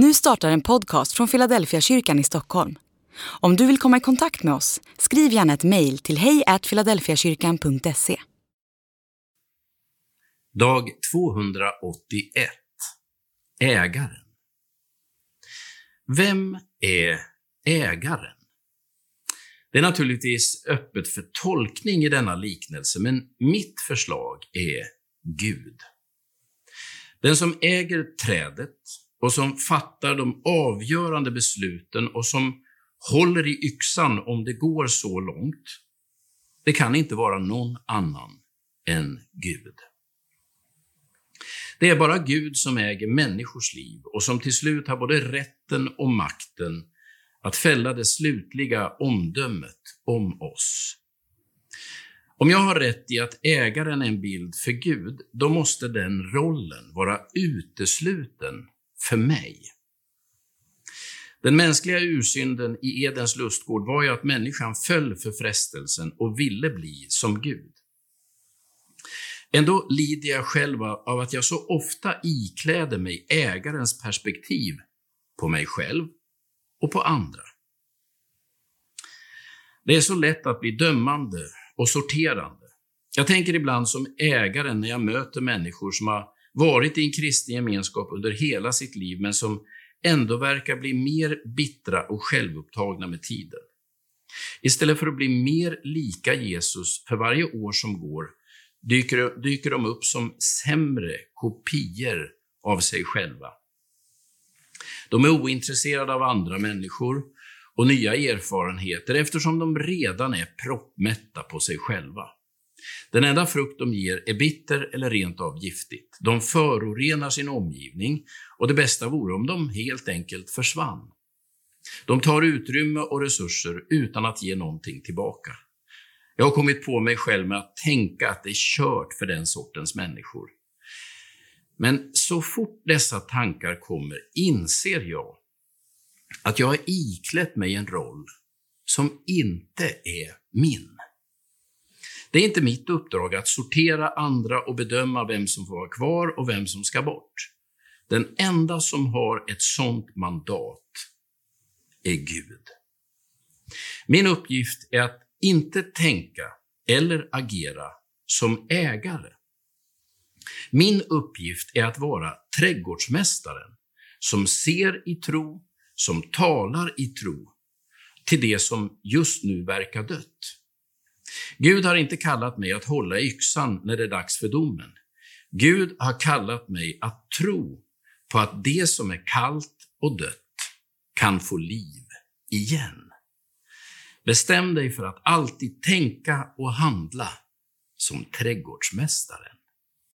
Nu startar en podcast från Philadelphia kyrkan i Stockholm. Om du vill komma i kontakt med oss, skriv gärna ett mejl till hejfiladelfiakyrkan.se. Dag 281 Ägaren Vem är ägaren? Det är naturligtvis öppet för tolkning i denna liknelse, men mitt förslag är Gud. Den som äger trädet och som fattar de avgörande besluten och som håller i yxan om det går så långt, det kan inte vara någon annan än Gud. Det är bara Gud som äger människors liv och som till slut har både rätten och makten att fälla det slutliga omdömet om oss. Om jag har rätt i att ägaren är en bild för Gud, då måste den rollen vara utesluten för mig. Den mänskliga ursynden i Edens lustgård var ju att människan föll för frestelsen och ville bli som Gud. Ändå lider jag själv av att jag så ofta ikläder mig ägarens perspektiv på mig själv och på andra. Det är så lätt att bli dömande och sorterande. Jag tänker ibland som ägaren när jag möter människor som har varit i en kristen gemenskap under hela sitt liv, men som ändå verkar bli mer bittra och självupptagna med tiden. Istället för att bli mer lika Jesus för varje år som går, dyker, dyker de upp som sämre kopior av sig själva. De är ointresserade av andra människor och nya erfarenheter eftersom de redan är proppmätta på sig själva. Den enda frukt de ger är bitter eller rent av giftigt. De förorenar sin omgivning och det bästa vore om de helt enkelt försvann. De tar utrymme och resurser utan att ge någonting tillbaka. Jag har kommit på mig själv med att tänka att det är kört för den sortens människor. Men så fort dessa tankar kommer inser jag att jag har iklätt mig en roll som inte är min. Det är inte mitt uppdrag att sortera andra och bedöma vem som får vara kvar och vem som ska bort. Den enda som har ett sådant mandat är Gud. Min uppgift är att inte tänka eller agera som ägare. Min uppgift är att vara trädgårdsmästaren som ser i tro, som talar i tro till det som just nu verkar dött. Gud har inte kallat mig att hålla yxan när det är dags för domen. Gud har kallat mig att tro på att det som är kallt och dött kan få liv igen. Bestäm dig för att alltid tänka och handla som trädgårdsmästaren.